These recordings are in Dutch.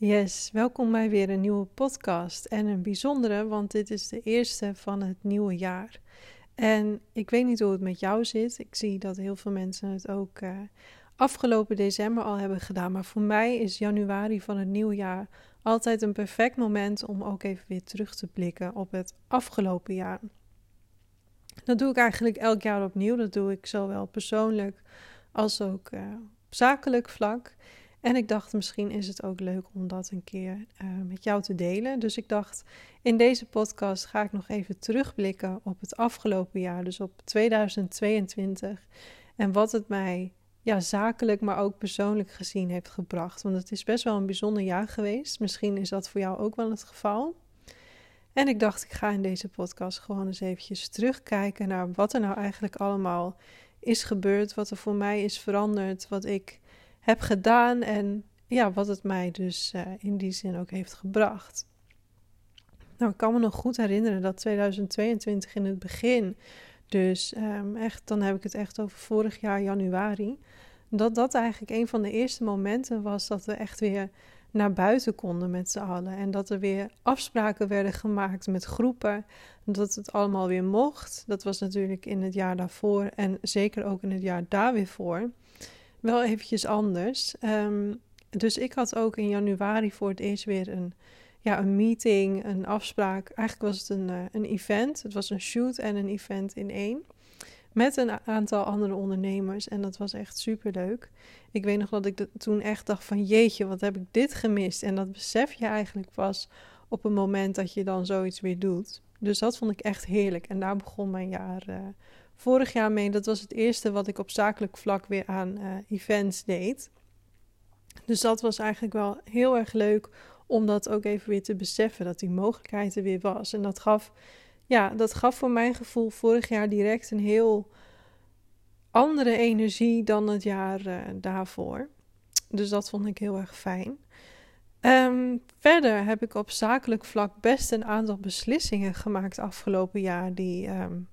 Yes, welkom bij weer een nieuwe podcast. En een bijzondere, want dit is de eerste van het nieuwe jaar. En ik weet niet hoe het met jou zit. Ik zie dat heel veel mensen het ook uh, afgelopen december al hebben gedaan. Maar voor mij is januari van het nieuwe jaar altijd een perfect moment om ook even weer terug te blikken op het afgelopen jaar. Dat doe ik eigenlijk elk jaar opnieuw. Dat doe ik zowel persoonlijk als ook op zakelijk vlak. En ik dacht, misschien is het ook leuk om dat een keer uh, met jou te delen. Dus ik dacht, in deze podcast ga ik nog even terugblikken op het afgelopen jaar, dus op 2022. En wat het mij ja, zakelijk, maar ook persoonlijk gezien heeft gebracht. Want het is best wel een bijzonder jaar geweest. Misschien is dat voor jou ook wel het geval. En ik dacht, ik ga in deze podcast gewoon eens eventjes terugkijken naar wat er nou eigenlijk allemaal is gebeurd, wat er voor mij is veranderd, wat ik heb gedaan en ja, wat het mij dus uh, in die zin ook heeft gebracht. Nou, ik kan me nog goed herinneren dat 2022 in het begin, dus um, echt, dan heb ik het echt over vorig jaar januari, dat dat eigenlijk een van de eerste momenten was dat we echt weer naar buiten konden met z'n allen. En dat er weer afspraken werden gemaakt met groepen. Dat het allemaal weer mocht. Dat was natuurlijk in het jaar daarvoor en zeker ook in het jaar daar weer voor wel eventjes anders. Um, dus ik had ook in januari voor het eerst weer een, ja, een meeting, een afspraak. Eigenlijk was het een, uh, een event. Het was een shoot en een event in één. Met een aantal andere ondernemers. En dat was echt super leuk. Ik weet nog dat ik toen echt dacht van jeetje, wat heb ik dit gemist. En dat besef je eigenlijk pas op het moment dat je dan zoiets weer doet. Dus dat vond ik echt heerlijk. En daar begon mijn jaar uh, vorig jaar mee. Dat was het eerste wat ik op zakelijk vlak weer aan uh, events deed. Dus dat was eigenlijk wel heel erg leuk om dat ook even weer te beseffen, dat die mogelijkheid er weer was. En dat gaf, ja, dat gaf voor mijn gevoel vorig jaar direct een heel andere energie dan het jaar uh, daarvoor. Dus dat vond ik heel erg fijn. Um, verder heb ik op zakelijk vlak best een aantal beslissingen gemaakt afgelopen jaar die um,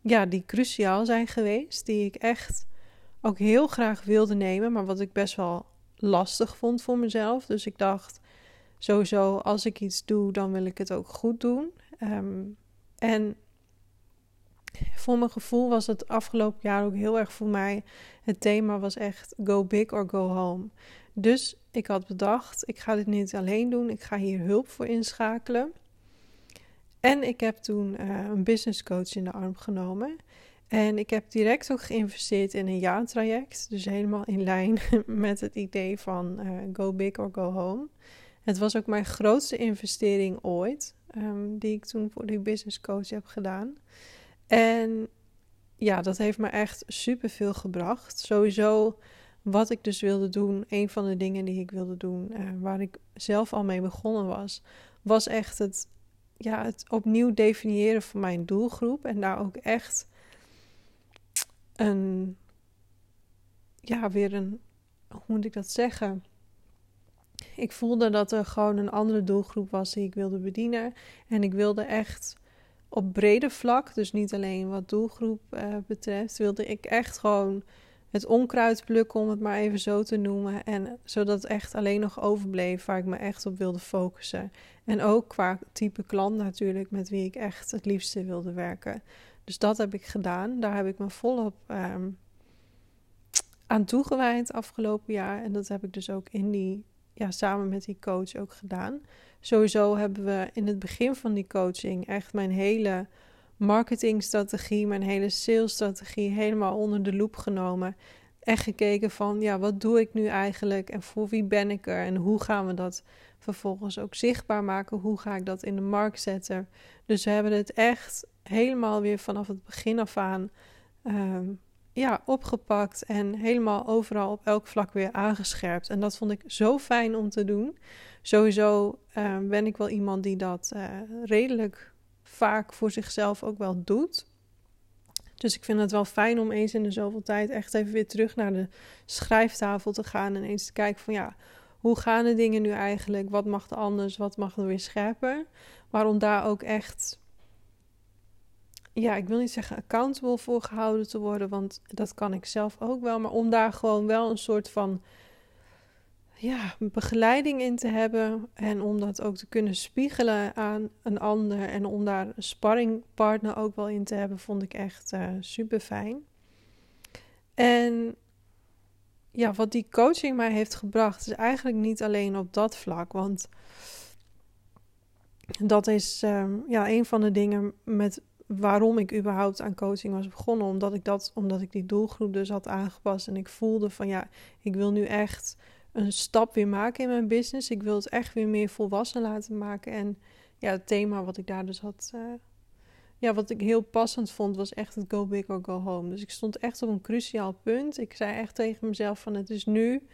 ja, die cruciaal zijn geweest. Die ik echt ook heel graag wilde nemen, maar wat ik best wel lastig vond voor mezelf. Dus ik dacht, sowieso, als ik iets doe, dan wil ik het ook goed doen. Um, en voor mijn gevoel was het afgelopen jaar ook heel erg voor mij. Het thema was echt go big or go home. Dus ik had bedacht, ik ga dit niet alleen doen. Ik ga hier hulp voor inschakelen. En ik heb toen uh, een business coach in de arm genomen. En ik heb direct ook geïnvesteerd in een jaartraject. Dus helemaal in lijn met het idee van uh, go big or go home. Het was ook mijn grootste investering ooit. Um, die ik toen voor die business coach heb gedaan. En ja, dat heeft me echt super veel gebracht. Sowieso wat ik dus wilde doen, een van de dingen die ik wilde doen, uh, waar ik zelf al mee begonnen was, was echt het ja, het opnieuw definiëren van mijn doelgroep. En daar ook echt een, ja, weer een, hoe moet ik dat zeggen? Ik voelde dat er gewoon een andere doelgroep was die ik wilde bedienen. En ik wilde echt op brede vlak, dus niet alleen wat doelgroep uh, betreft, wilde ik echt gewoon het onkruid plukken, om het maar even zo te noemen. En zodat het echt alleen nog overbleef waar ik me echt op wilde focussen. En ook qua type klant natuurlijk, met wie ik echt het liefste wilde werken. Dus dat heb ik gedaan. Daar heb ik me volop um, aan toegewijd afgelopen jaar. En dat heb ik dus ook in die, ja, samen met die coach ook gedaan. Sowieso hebben we in het begin van die coaching echt mijn hele marketingstrategie, mijn hele salesstrategie helemaal onder de loep genomen. En gekeken van, ja, wat doe ik nu eigenlijk en voor wie ben ik er en hoe gaan we dat vervolgens ook zichtbaar maken? Hoe ga ik dat in de markt zetten? Dus we hebben het echt helemaal weer vanaf het begin af aan um, ja, opgepakt en helemaal overal op elk vlak weer aangescherpt. En dat vond ik zo fijn om te doen. Sowieso um, ben ik wel iemand die dat uh, redelijk vaak voor zichzelf ook wel doet. Dus ik vind het wel fijn om eens in de zoveel tijd echt even weer terug naar de schrijftafel te gaan en eens te kijken van ja, hoe gaan de dingen nu eigenlijk? Wat mag er anders? Wat mag er weer scherper? Maar om daar ook echt, ja, ik wil niet zeggen accountable voor gehouden te worden, want dat kan ik zelf ook wel. Maar om daar gewoon wel een soort van ja, begeleiding in te hebben en om dat ook te kunnen spiegelen aan een ander en om daar een sparringpartner ook wel in te hebben, vond ik echt uh, super fijn. En ja, wat die coaching mij heeft gebracht, is eigenlijk niet alleen op dat vlak, want dat is ehm, ja, een van de dingen met waarom ik überhaupt aan coaching was begonnen. Omdat ik, dat, omdat ik die doelgroep dus had aangepast. En ik voelde van ja, ik wil nu echt een stap weer maken in mijn business. Ik wil het echt weer meer volwassen laten maken. En ja, het thema wat ik daar dus had. Uh, ja, wat ik heel passend vond, was echt het go big or go home. Dus ik stond echt op een cruciaal punt. Ik zei echt tegen mezelf van het is nu.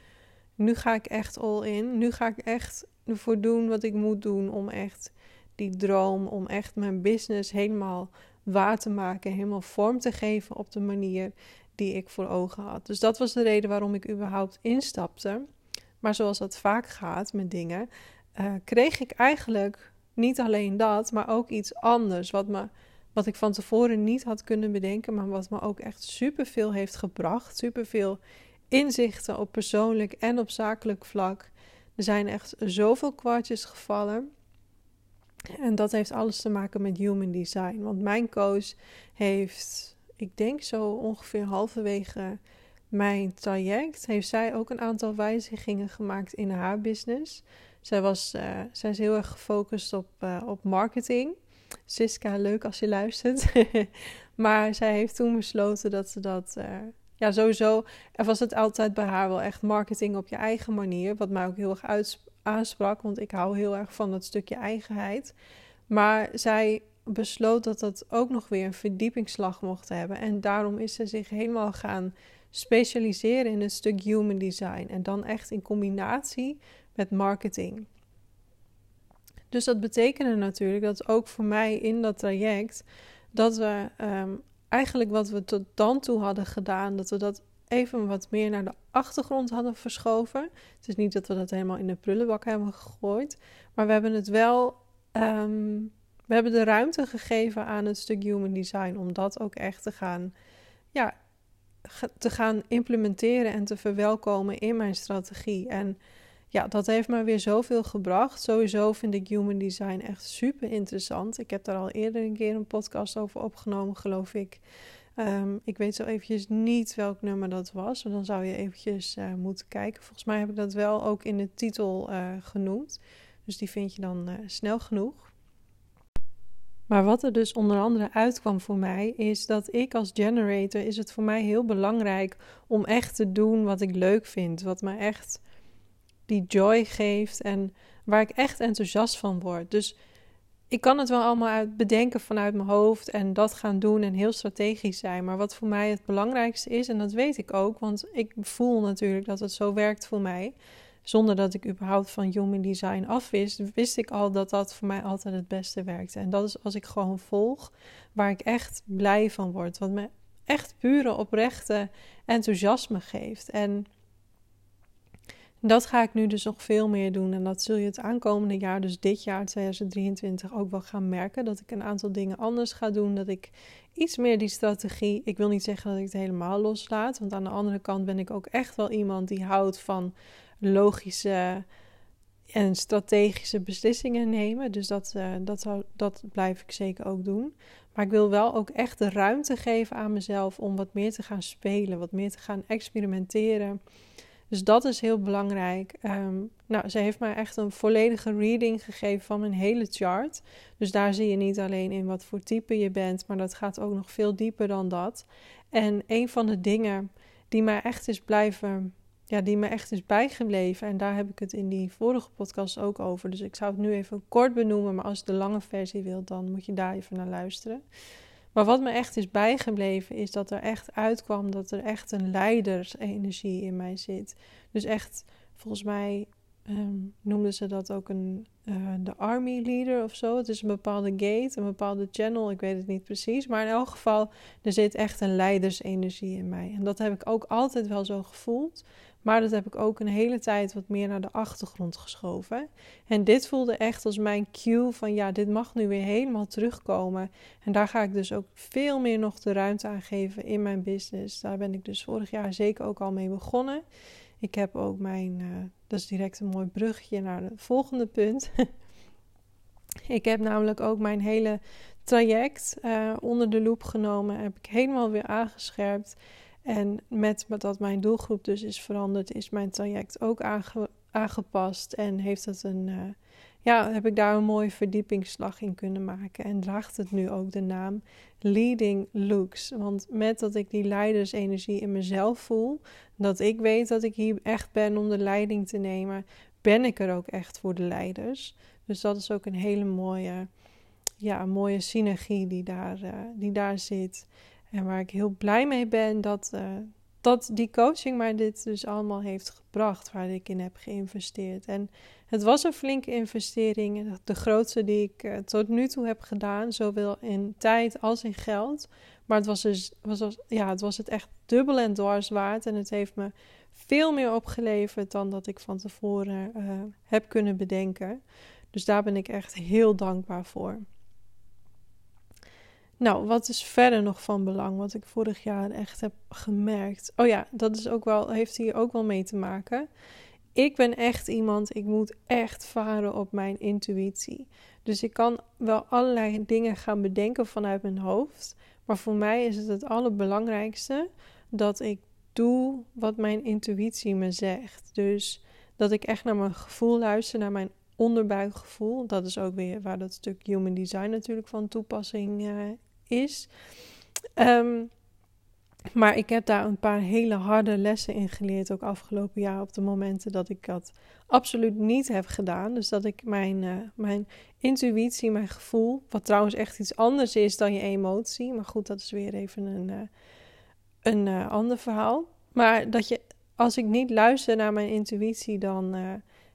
Nu ga ik echt all in. Nu ga ik echt ervoor doen wat ik moet doen om echt die droom om echt mijn business helemaal waar te maken, helemaal vorm te geven op de manier die ik voor ogen had. Dus dat was de reden waarom ik überhaupt instapte. Maar zoals dat vaak gaat met dingen, uh, kreeg ik eigenlijk niet alleen dat, maar ook iets anders. Wat, me, wat ik van tevoren niet had kunnen bedenken, maar wat me ook echt superveel heeft gebracht. Superveel inzichten op persoonlijk en op zakelijk vlak. Er zijn echt zoveel kwartjes gevallen. En dat heeft alles te maken met human design. Want mijn coach heeft, ik denk zo ongeveer halverwege mijn traject, heeft zij ook een aantal wijzigingen gemaakt in haar business. Zij, was, uh, zij is heel erg gefocust op, uh, op marketing. Siska, leuk als je luistert. maar zij heeft toen besloten dat ze dat. Uh, ja, sowieso. Er was het altijd bij haar wel echt marketing op je eigen manier. Wat mij ook heel erg aansprak, want ik hou heel erg van dat stukje eigenheid. Maar zij besloot dat dat ook nog weer een verdiepingsslag mocht hebben. En daarom is ze zich helemaal gaan specialiseren in een stuk human design. En dan echt in combinatie met marketing. Dus dat betekende natuurlijk dat ook voor mij in dat traject dat we ehm, eigenlijk wat we tot dan toe hadden gedaan, dat we dat even wat meer naar de achtergrond hadden verschoven. Het is niet dat we dat helemaal in de prullenbak hebben gegooid, maar we hebben het wel. Ehm, we hebben de ruimte gegeven aan het stuk human design om dat ook echt te gaan, ja, te gaan implementeren en te verwelkomen in mijn strategie. En ja, dat heeft me weer zoveel gebracht. Sowieso vind ik human design echt super interessant. Ik heb daar al eerder een keer een podcast over opgenomen, geloof ik. Um, ik weet zo eventjes niet welk nummer dat was. Dan zou je eventjes uh, moeten kijken. Volgens mij heb ik dat wel ook in de titel uh, genoemd. Dus die vind je dan uh, snel genoeg. Maar wat er dus onder andere uitkwam voor mij, is dat ik als generator is het voor mij heel belangrijk om echt te doen wat ik leuk vind. Wat me echt die joy geeft en waar ik echt enthousiast van word. Dus ik kan het wel allemaal uit bedenken vanuit mijn hoofd en dat gaan doen en heel strategisch zijn. Maar wat voor mij het belangrijkste is, en dat weet ik ook, want ik voel natuurlijk dat het zo werkt voor mij. Zonder dat ik überhaupt van human design afwist, wist ik al dat dat voor mij altijd het beste werkte. En dat is als ik gewoon volg, waar ik echt blij van word. Wat me echt pure oprechte enthousiasme geeft. En dat ga ik nu dus nog veel meer doen. En dat zul je het aankomende jaar, dus dit jaar 2023, ook wel gaan merken. Dat ik een aantal dingen anders ga doen. Dat ik iets meer die strategie. Ik wil niet zeggen dat ik het helemaal loslaat. Want aan de andere kant ben ik ook echt wel iemand die houdt van logische en strategische beslissingen nemen. Dus dat, uh, dat, dat blijf ik zeker ook doen. Maar ik wil wel ook echt de ruimte geven aan mezelf om wat meer te gaan spelen, wat meer te gaan experimenteren. Dus dat is heel belangrijk. Ehm, nou, ze heeft mij echt een volledige reading gegeven van mijn hele chart. Dus daar zie je niet alleen in wat voor type je bent, maar dat gaat ook nog veel dieper dan dat. En een van de dingen die mij echt is blijven, ja, die me echt is bijgebleven, en daar heb ik het in die vorige podcast ook over. Dus ik zou het nu even kort benoemen, maar als je de lange versie wilt, dan moet je daar even naar luisteren. Maar wat me echt is bijgebleven, is dat er echt uitkwam dat er echt een leidersenergie in mij zit. Dus echt, volgens mij um, noemden ze dat ook een, uh, de army leader of zo. Het is een bepaalde gate, een bepaalde channel, ik weet het niet precies. Maar in elk geval, er zit echt een leidersenergie in mij. En dat heb ik ook altijd wel zo gevoeld. Maar dat heb ik ook een hele tijd wat meer naar de achtergrond geschoven. En dit voelde echt als mijn cue van ja, dit mag nu weer helemaal terugkomen. En daar ga ik dus ook veel meer nog de ruimte aan geven in mijn business. Daar ben ik dus vorig jaar zeker ook al mee begonnen. Ik heb ook mijn uh, dat is direct een mooi brugje naar het volgende punt. ik heb namelijk ook mijn hele traject uh, onder de loep genomen. Heb ik helemaal weer aangescherpt. En met dat mijn doelgroep dus is veranderd, is mijn traject ook aangepast. En heeft het een, uh, ja, heb ik daar een mooie verdiepingsslag in kunnen maken. En draagt het nu ook de naam Leading Looks. Want met dat ik die leidersenergie in mezelf voel, dat ik weet dat ik hier echt ben om de leiding te nemen, ben ik er ook echt voor de leiders. Dus dat is ook een hele mooie, ja, mooie synergie die daar, uh, die daar zit. En waar ik heel blij mee ben dat, uh, dat die coaching mij dit dus allemaal heeft gebracht, waar ik in heb geïnvesteerd. En het was een flinke investering, de grootste die ik uh, tot nu toe heb gedaan, zowel in tijd als in geld. Maar het was, dus, was, ja, het was het echt dubbel en dwars waard. En het heeft me veel meer opgeleverd dan dat ik van tevoren uh, heb kunnen bedenken. Dus daar ben ik echt heel dankbaar voor. Nou, wat is verder nog van belang, wat ik vorig jaar echt heb gemerkt? Oh ja, dat is ook wel, heeft hier ook wel mee te maken. Ik ben echt iemand, ik moet echt varen op mijn intuïtie. Dus ik kan wel allerlei dingen gaan bedenken vanuit mijn hoofd. Maar voor mij is het het allerbelangrijkste dat ik doe wat mijn intuïtie me zegt. Dus dat ik echt naar mijn gevoel luister, naar mijn onderbuikgevoel. Dat is ook weer waar dat stuk human design natuurlijk van toepassing uh, is. Ehm, maar ik heb daar een paar hele harde lessen in geleerd, ook afgelopen jaar, op de momenten dat ik dat absoluut niet heb gedaan. Dus dat ik mijn, uh, mijn intuïtie, mijn gevoel, wat trouwens echt iets anders is dan je emotie, maar goed, dat is weer even een, uh, een uh, ander verhaal. Maar dat je, als ik niet luister naar mijn intuïtie, dan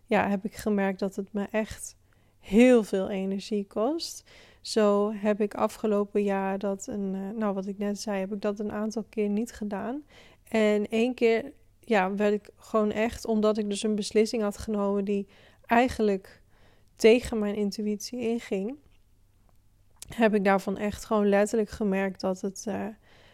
ja, heb ik gemerkt dat het me echt heel veel energie kost. Zo heb ik afgelopen jaar dat een, uh, nou wat ik net zei, heb ik dat een aantal keer niet gedaan. En één keer, ja, werd ik gewoon echt, omdat ik dus een beslissing had genomen die eigenlijk tegen mijn intuïtie inging, heb ik daarvan echt gewoon letterlijk gemerkt dat het, uh,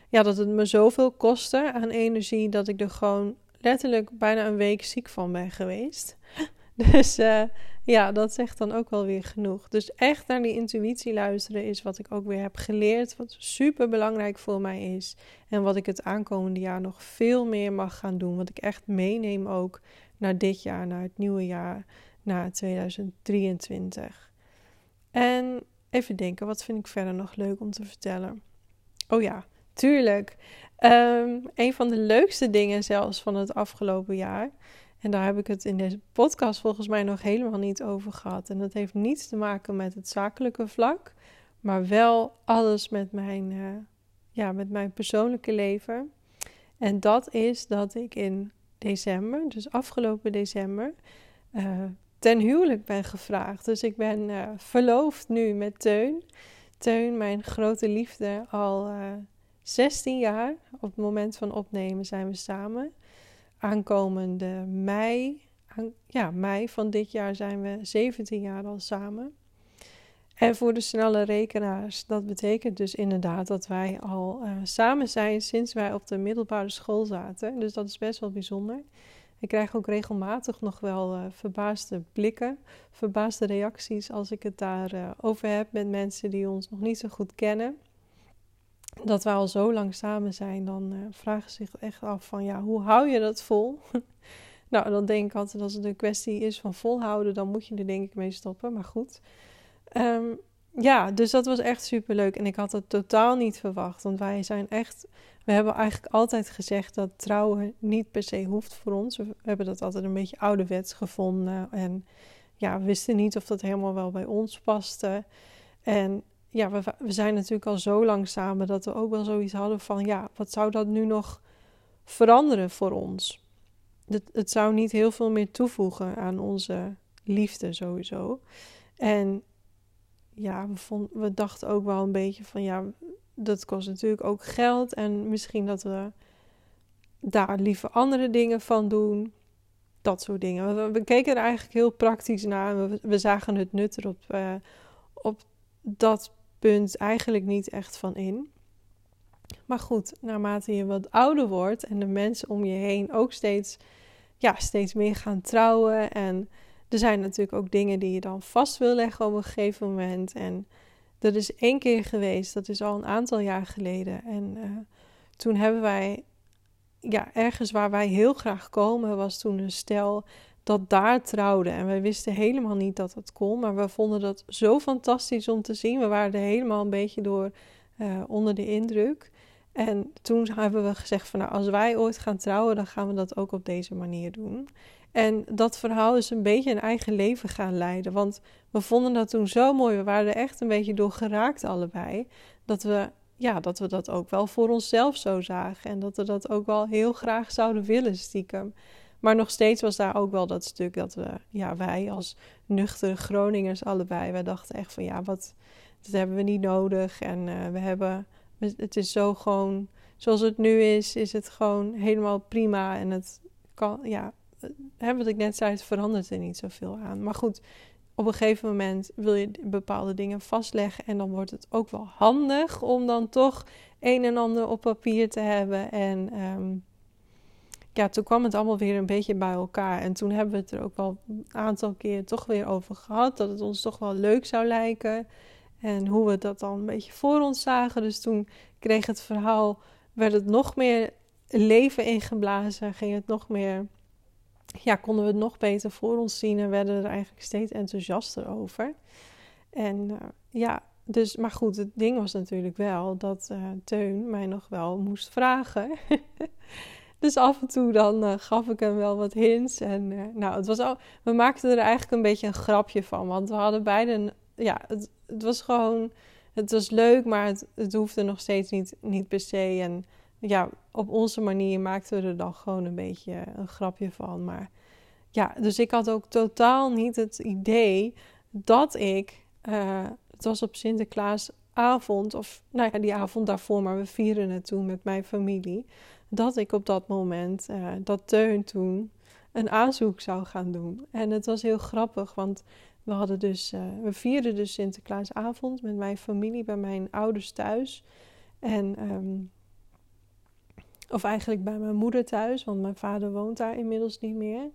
ja, dat het me zoveel kostte aan energie dat ik er gewoon letterlijk bijna een week ziek van ben geweest. Dus uh, ja, dat zegt dan ook wel weer genoeg. Dus echt naar die intuïtie luisteren is wat ik ook weer heb geleerd. Wat super belangrijk voor mij is. En wat ik het aankomende jaar nog veel meer mag gaan doen. Wat ik echt meeneem ook naar dit jaar, naar het nieuwe jaar, naar 2023. En even denken, wat vind ik verder nog leuk om te vertellen? Oh ja, tuurlijk. Um, een van de leukste dingen zelfs van het afgelopen jaar en daar heb ik het in deze podcast volgens mij nog helemaal niet over gehad. En dat heeft niets te maken met het zakelijke vlak, maar wel alles met mijn, uh, ja, met mijn persoonlijke leven. En dat is dat ik in december, dus afgelopen december, uh, ten huwelijk ben gevraagd. Dus ik ben uh, verloofd nu met Teun. Teun, mijn grote liefde, al 16 jaar. Op het moment van opnemen zijn we samen aankomende mei, ja, mei van dit jaar zijn we 17 jaar al samen. En voor de snelle rekenaars, dat betekent dus inderdaad dat wij al uh, samen zijn sinds wij op de middelbare school zaten. Dus dat is best wel bijzonder. Ik krijg ook regelmatig nog wel uh, verbaasde blikken, verbaasde reacties als ik het daarover uh, over heb met mensen die ons nog niet zo goed kennen dat we al zo lang samen zijn, dan uh, vragen ze zich echt af van ja, hoe hou je dat vol? nou, dan denk ik altijd als het een kwestie is van volhouden, dan moet je er denk ik mee stoppen. Maar goed. Um, ja, dus dat was echt super leuk. En ik had het totaal niet verwacht. Want wij zijn echt. We hebben eigenlijk altijd gezegd dat trouwen niet per se hoeft voor ons. We hebben dat altijd een beetje ouderwets gevonden. En ja, we wisten niet of dat helemaal wel bij ons paste. En ja, we, we zijn natuurlijk al zo lang samen dat we ook wel zoiets hadden van, ja, wat zou dat nu nog veranderen voor ons? Het, het zou niet heel veel meer toevoegen aan onze liefde sowieso. En ja, we, vond, we dachten ook wel een beetje van, ja, dat kost natuurlijk ook geld. En misschien dat we daar liever andere dingen van doen. Dat soort dingen. We, keken er eigenlijk heel praktisch naar. We, we zagen het nut erop uh, op dat punt eigenlijk niet echt van in. Maar goed, naarmate je wat ouder wordt en de mensen om je heen ook steeds ja, steeds meer gaan trouwen. En er zijn natuurlijk ook dingen die je dan vast wil leggen op een gegeven moment. En dat is één keer geweest, dat is al een aantal jaar geleden. En uh, toen hebben wij, ja, ergens waar wij heel graag komen, was toen een stel dat daar trouwde. En wij wisten helemaal niet dat dat kon, maar we vonden dat zo fantastisch om te zien. We waren er helemaal een beetje door uh, onder de indruk. En toen hebben we gezegd van nou, als wij ooit gaan trouwen, dan gaan we dat ook op deze manier doen. En dat verhaal is een beetje een eigen leven gaan leiden. Want we vonden dat toen zo mooi. We waren er echt een beetje door geraakt allebei. Dat we, ja, dat we dat ook wel voor onszelf zo zagen. En dat we dat ook wel heel graag zouden willen stiekem. Maar nog steeds was daar ook wel dat stuk dat we, ja, wij als nuchtere Groningers allebei, wij dachten echt van ja, wat, dat hebben we niet nodig. En uh, we hebben, het is zo gewoon, zoals het nu is, is het gewoon helemaal prima. En het kan, ja, hè, wat ik net zei, het verandert er niet zoveel aan. Maar goed, op een gegeven moment wil je bepaalde dingen vastleggen. En dan wordt het ook wel handig om dan toch een en ander op papier te hebben. En um, ja, toen kwam het allemaal weer een beetje bij elkaar. En toen hebben we het er ook wel een aantal keer toch weer over gehad. Dat het ons toch wel leuk zou lijken. En hoe we dat dan een beetje voor ons zagen. Dus toen kreeg het verhaal, werd het nog meer leven ingeblazen. Ging het nog meer ja, konden we het nog beter voor ons zien en werden er eigenlijk steeds enthousiaster over. En uh, ja, dus, maar goed, het ding was natuurlijk wel dat uh, Teun mij nog wel moest vragen. dus af en toe dan uh, gaf ik hem wel wat hints. En nou, het was al, we maakten er eigenlijk een beetje een grapje van. Want we hadden beiden, ja, het, het was gewoon, het was leuk, maar het, het hoefde nog steeds niet, niet per se. En ja, op onze manier maakten we er dan gewoon een beetje een grapje van. Maar ja, dus ik had ook totaal niet het idee dat ik. Uh, het was op Sinterklaasavond, of nou ja, die avond daarvoor, maar we vieren het toen met mijn familie. Dat ik op dat moment, uh, dat Teun toen, een aanzoek zou gaan doen. En het was heel grappig, want we hadden dus, uh, we vierden dus Sinterklaasavond met mijn familie bij mijn ouders thuis. En um, of eigenlijk bij mijn moeder thuis, want mijn vader woont daar inmiddels niet meer.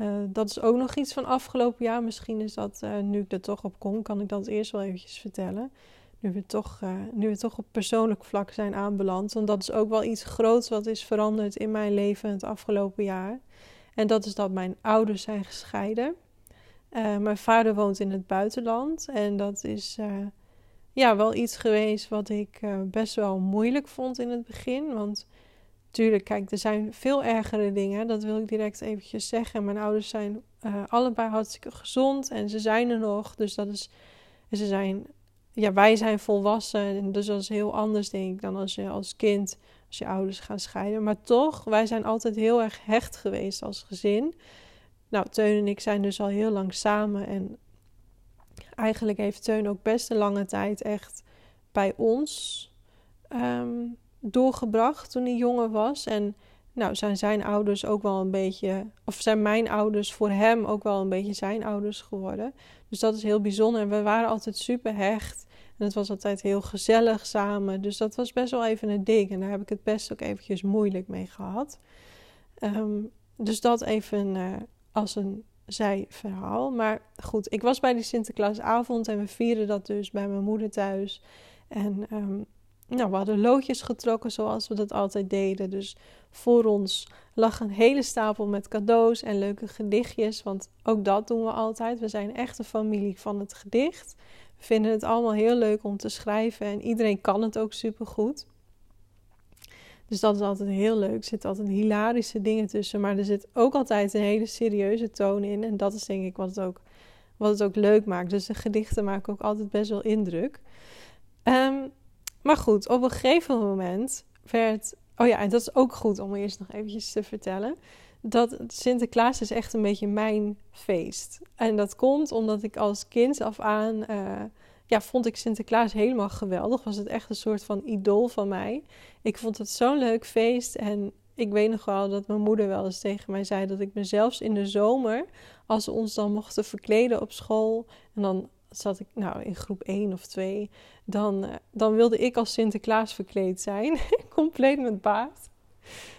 Uh, dat is ook nog iets van afgelopen jaar. Misschien is dat, nu ik er toch op kom, kan ik dat eerst wel eventjes vertellen. Nu we, toch, uh, nu we toch op persoonlijk vlak zijn aanbeland. Want dat is ook wel iets groots wat is veranderd in mijn leven het afgelopen jaar. En dat is dat mijn ouders zijn gescheiden. mijn vader woont in het buitenland. En dat is ja, wel iets geweest wat ik best wel moeilijk vond in het begin. Want Tuurlijk, kijk, er zijn veel ergere dingen. Dat wil ik direct eventjes zeggen. Mijn ouders zijn allebei hartstikke gezond en ze zijn er nog. Dus dat is, ze zijn, ja, wij zijn volwassen. En dus dat is heel anders, denk ik, dan als je als kind, als je ouders gaan scheiden. Maar toch, wij zijn altijd heel erg hecht geweest als gezin. Nou, Teun en ik zijn dus al heel lang samen. En eigenlijk heeft Teun ook best een lange tijd echt bij ons. Um, doorgebracht toen hij jonger was. En nou, zijn zijn ouders ook wel een beetje, of zijn mijn ouders voor hem ook wel een beetje zijn ouders geworden. Dus dat is heel bijzonder. En we waren altijd super hecht. En het was altijd heel gezellig samen. Dus dat was best wel even een ding. En daar heb ik het best ook eventjes moeilijk mee gehad. Um, dus dat even uh, als een zijverhaal. Maar goed, ik was bij die Sinterklaasavond en we vierden dat dus bij mijn moeder thuis. En um, nou, we hadden loodjes getrokken zoals we dat altijd deden. Dus voor ons lag een hele stapel met cadeaus en leuke gedichtjes. Want ook dat doen we altijd. We zijn echt een familie van het gedicht. We vinden het allemaal heel leuk om te schrijven en iedereen kan het ook supergoed. Dus dat is altijd heel leuk. Er zitten altijd hilarische dingen tussen. Maar er zit ook altijd een hele serieuze toon in. En dat is denk ik wat het ook, wat het ook leuk maakt. Dus de gedichten maken ook altijd best wel indruk. Um, maar goed, op een gegeven moment werd. Oh ja, en dat is ook goed om eerst nog eventjes te vertellen. Dat Sinterklaas is echt een beetje mijn feest. En dat komt omdat ik als kind af aan. Uh, ja, vond ik Sinterklaas helemaal geweldig. Was het echt een soort van idool van mij. Ik vond het zo'n leuk feest. En ik weet nog wel dat mijn moeder wel eens tegen mij zei dat ik me zelfs in de zomer, als ze ons dan mochten verkleden op school, en dan zat ik nou in groep 1 of 2, dan, uh, dan wilde ik als Sinterklaas verkleed zijn, compleet met baard.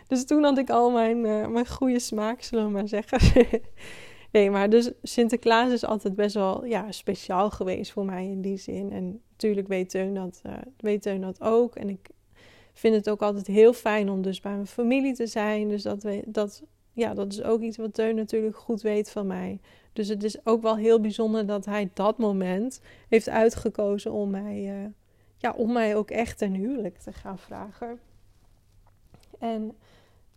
dus toen had ik al mijn, uh, mijn goede smaak, zullen we maar zeggen. nee, maar dus Sinterklaas is altijd best wel ja, speciaal geweest voor mij in die zin. En natuurlijk weet Teun dat, uh, weet Teun dat ook. En ik vind het ook altijd heel fijn om dus bij mijn familie te zijn. Dus dat, we, dat, ja, dat is ook iets wat Teun natuurlijk goed weet van mij. Dus het is ook wel heel bijzonder dat hij dat moment heeft uitgekozen om mij, uh, ja, om mij ook echt ten huwelijk te gaan vragen. En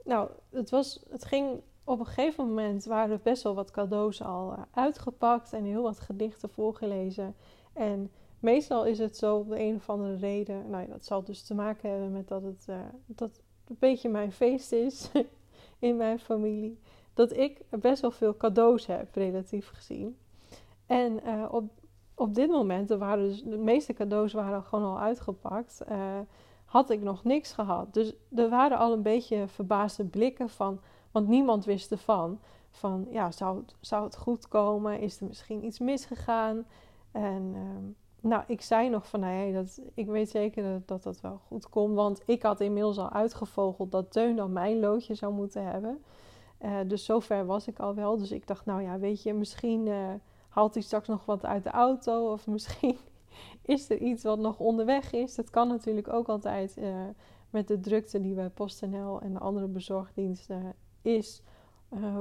nou, het, was, het ging op een gegeven moment waren er best wel wat cadeaus al uh, uitgepakt en heel wat gedichten voorgelezen. En meestal is het zo op de een of andere reden. Nou ja, dat zal dus te maken hebben met dat het, uh, dat een beetje mijn feest is in mijn familie. Dat ik best wel veel cadeaus heb, relatief gezien. En uh, op, op dit moment, er waren dus, de meeste cadeaus waren gewoon al uitgepakt. Uh, had ik nog niks gehad. Dus er waren al een beetje verbaasde blikken van, want niemand wist ervan. Van ja, zou zou het goed komen? Is er misschien iets misgegaan? En uh, nou, ik zei nog van, nee, dat, ik weet zeker dat, dat, dat wel goed komt. Want ik had inmiddels al uitgevogeld dat Teun dan mijn loodje zou moeten hebben. Uh, dus zover was ik al wel. Dus ik dacht, nou ja, weet je, misschien uh, haalt hij straks nog wat uit de auto. Of misschien is er iets wat nog onderweg is. Dat kan natuurlijk ook altijd uh, met de drukte die bij PostNL en de andere bezorgdiensten is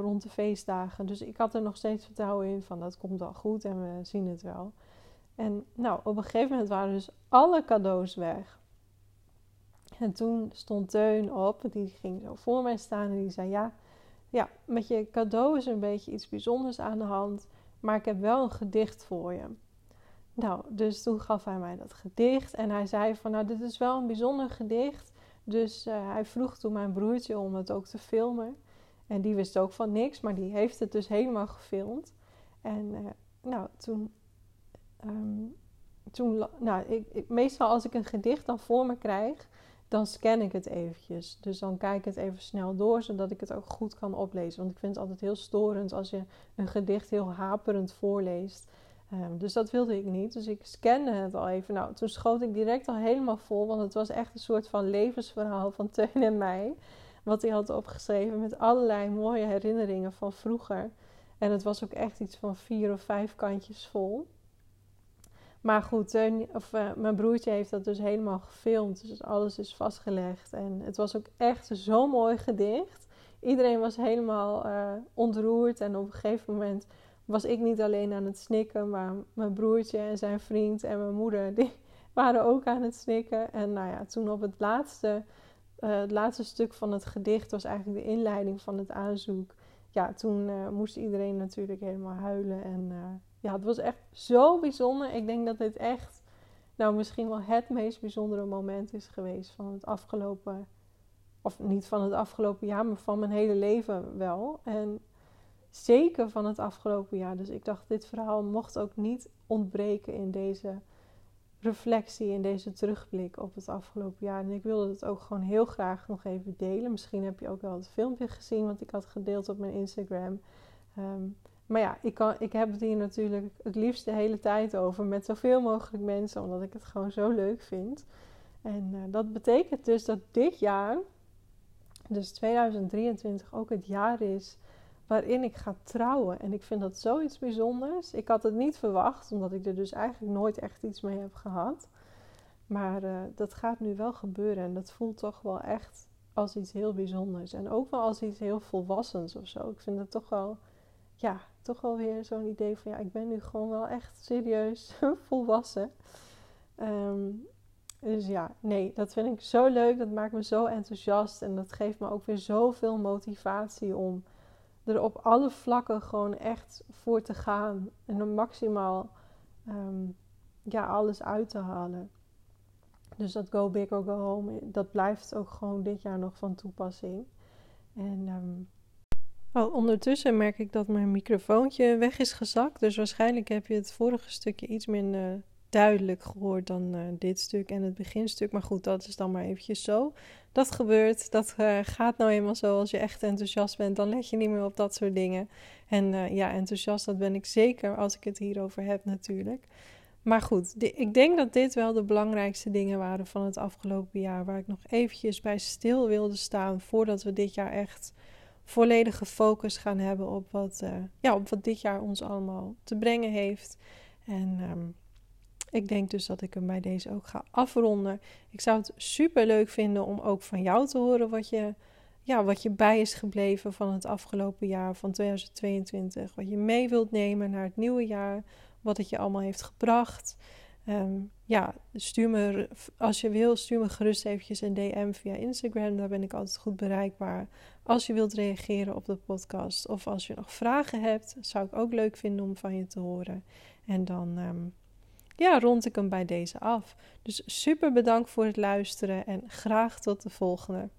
rond de feestdagen. Dus ik had er nog steeds vertrouwen in van dat komt wel goed en we zien het wel. En nou, op een gegeven moment waren dus alle cadeaus weg. En toen stond Teun op, die ging zo voor mij staan en die zei: Ja, ja, met je cadeau is een beetje iets bijzonders aan de hand, maar ik heb wel een gedicht voor je. Nou, dus toen gaf hij mij dat gedicht en hij zei van, nou, dit is wel een bijzonder gedicht. Dus uh, hij vroeg toen mijn broertje om het ook te filmen. En die wist ook van niks, maar die heeft het dus helemaal gefilmd. En uh, nou, toen um, toen, nou, ik, meestal als ik een gedicht dan voor me krijg, dan scan ik het eventjes. Dus dan kijk ik het even snel door, zodat ik het ook goed kan oplezen. Want ik vind het altijd heel storend als je een gedicht heel haperend voorleest. Um, dus dat wilde ik niet. Dus ik scanne het al even. Nou, toen schoot ik direct al helemaal vol, want het was echt een soort van levensverhaal van Teun en mij. Wat hij had opgeschreven met allerlei mooie herinneringen van vroeger. En het was ook echt iets van vier of vijf kantjes vol. Maar goed, of, uh, mijn broertje heeft dat dus helemaal gefilmd. Dus alles is vastgelegd. En het was ook echt zo'n mooi gedicht. Iedereen was helemaal uh, ontroerd. En op een gegeven moment was ik niet alleen aan het snikken. Maar mijn broertje en zijn vriend en mijn moeder, die waren ook aan het snikken. En nou ja, toen op het laatste, het laatste stuk van het gedicht was eigenlijk de inleiding van het aanzoek. Ja, toen moest iedereen natuurlijk helemaal huilen en ja, het was echt zo bijzonder. Ik denk dat dit echt, nou misschien wel het meest bijzondere moment is geweest van het afgelopen, of niet van het afgelopen jaar, maar van mijn hele leven wel. En zeker van het afgelopen jaar. Dus ik dacht, dit verhaal mocht ook niet ontbreken in deze reflectie, in deze terugblik op het afgelopen jaar. En ik wilde het ook gewoon heel graag nog even delen. Misschien heb je ook wel het filmpje gezien wat ik had gedeeld op mijn Instagram. Um, maar ja, ik, kan, ik heb het hier natuurlijk het liefst de hele tijd over met zoveel mogelijk mensen, omdat ik het gewoon zo leuk vind. En uh, dat betekent dus dat dit jaar, dus 2023, ook het jaar is waarin ik ga trouwen. En ik vind dat zoiets bijzonders. Ik had het niet verwacht, omdat ik er dus eigenlijk nooit echt iets mee heb gehad. Maar uh, dat gaat nu wel gebeuren en dat voelt toch wel echt als iets heel bijzonders. En ook wel als iets heel volwassens of zo. Ik vind het toch wel ja, toch wel weer zo'n idee van ja, ik ben nu gewoon wel echt serieus volwassen. Um, dus ja, nee, dat vind ik zo leuk. Dat maakt me zo enthousiast. En dat geeft me ook weer zoveel motivatie om er op alle vlakken gewoon echt voor te gaan. En er maximaal um, ja, alles uit te halen. Dus dat go big or go home, dat blijft ook gewoon dit jaar nog van toepassing. En um, Oh, ondertussen merk ik dat mijn microfoontje weg is gezakt. Dus waarschijnlijk heb je het vorige stukje iets minder duidelijk gehoord dan uh, dit stuk en het beginstuk. Maar goed, dat is dan maar eventjes zo. Dat gebeurt. Dat uh, gaat nou eenmaal zo. Als je echt enthousiast bent, dan let je niet meer op dat soort dingen. En ja, enthousiast, dat ben ik zeker als ik het hierover heb natuurlijk. maar goed, ik denk dat dit wel de belangrijkste dingen waren van het afgelopen jaar. Waar ik nog eventjes bij stil wilde staan voordat we dit jaar echt volledige focus gaan hebben op wat, uh, ja, op wat dit jaar ons allemaal te brengen heeft. En ehm, ik denk dus dat ik hem bij deze ook ga afronden. Ik zou het super leuk vinden om ook van jou te horen wat je, ja, wat je bij is gebleven van het afgelopen jaar, van 2022. Wat je mee wilt nemen naar het nieuwe jaar. Wat het je allemaal heeft gebracht. Ehm, ja, stuur me, als je wil, stuur me gerust eventjes een DM via Instagram. Daar ben ik altijd goed bereikbaar. Als je wilt reageren op de podcast of als je nog vragen hebt, zou ik ook leuk vinden om van je te horen. En dan ehm, ja, rond ik hem bij deze af. Dus super bedankt voor het luisteren en graag tot de volgende.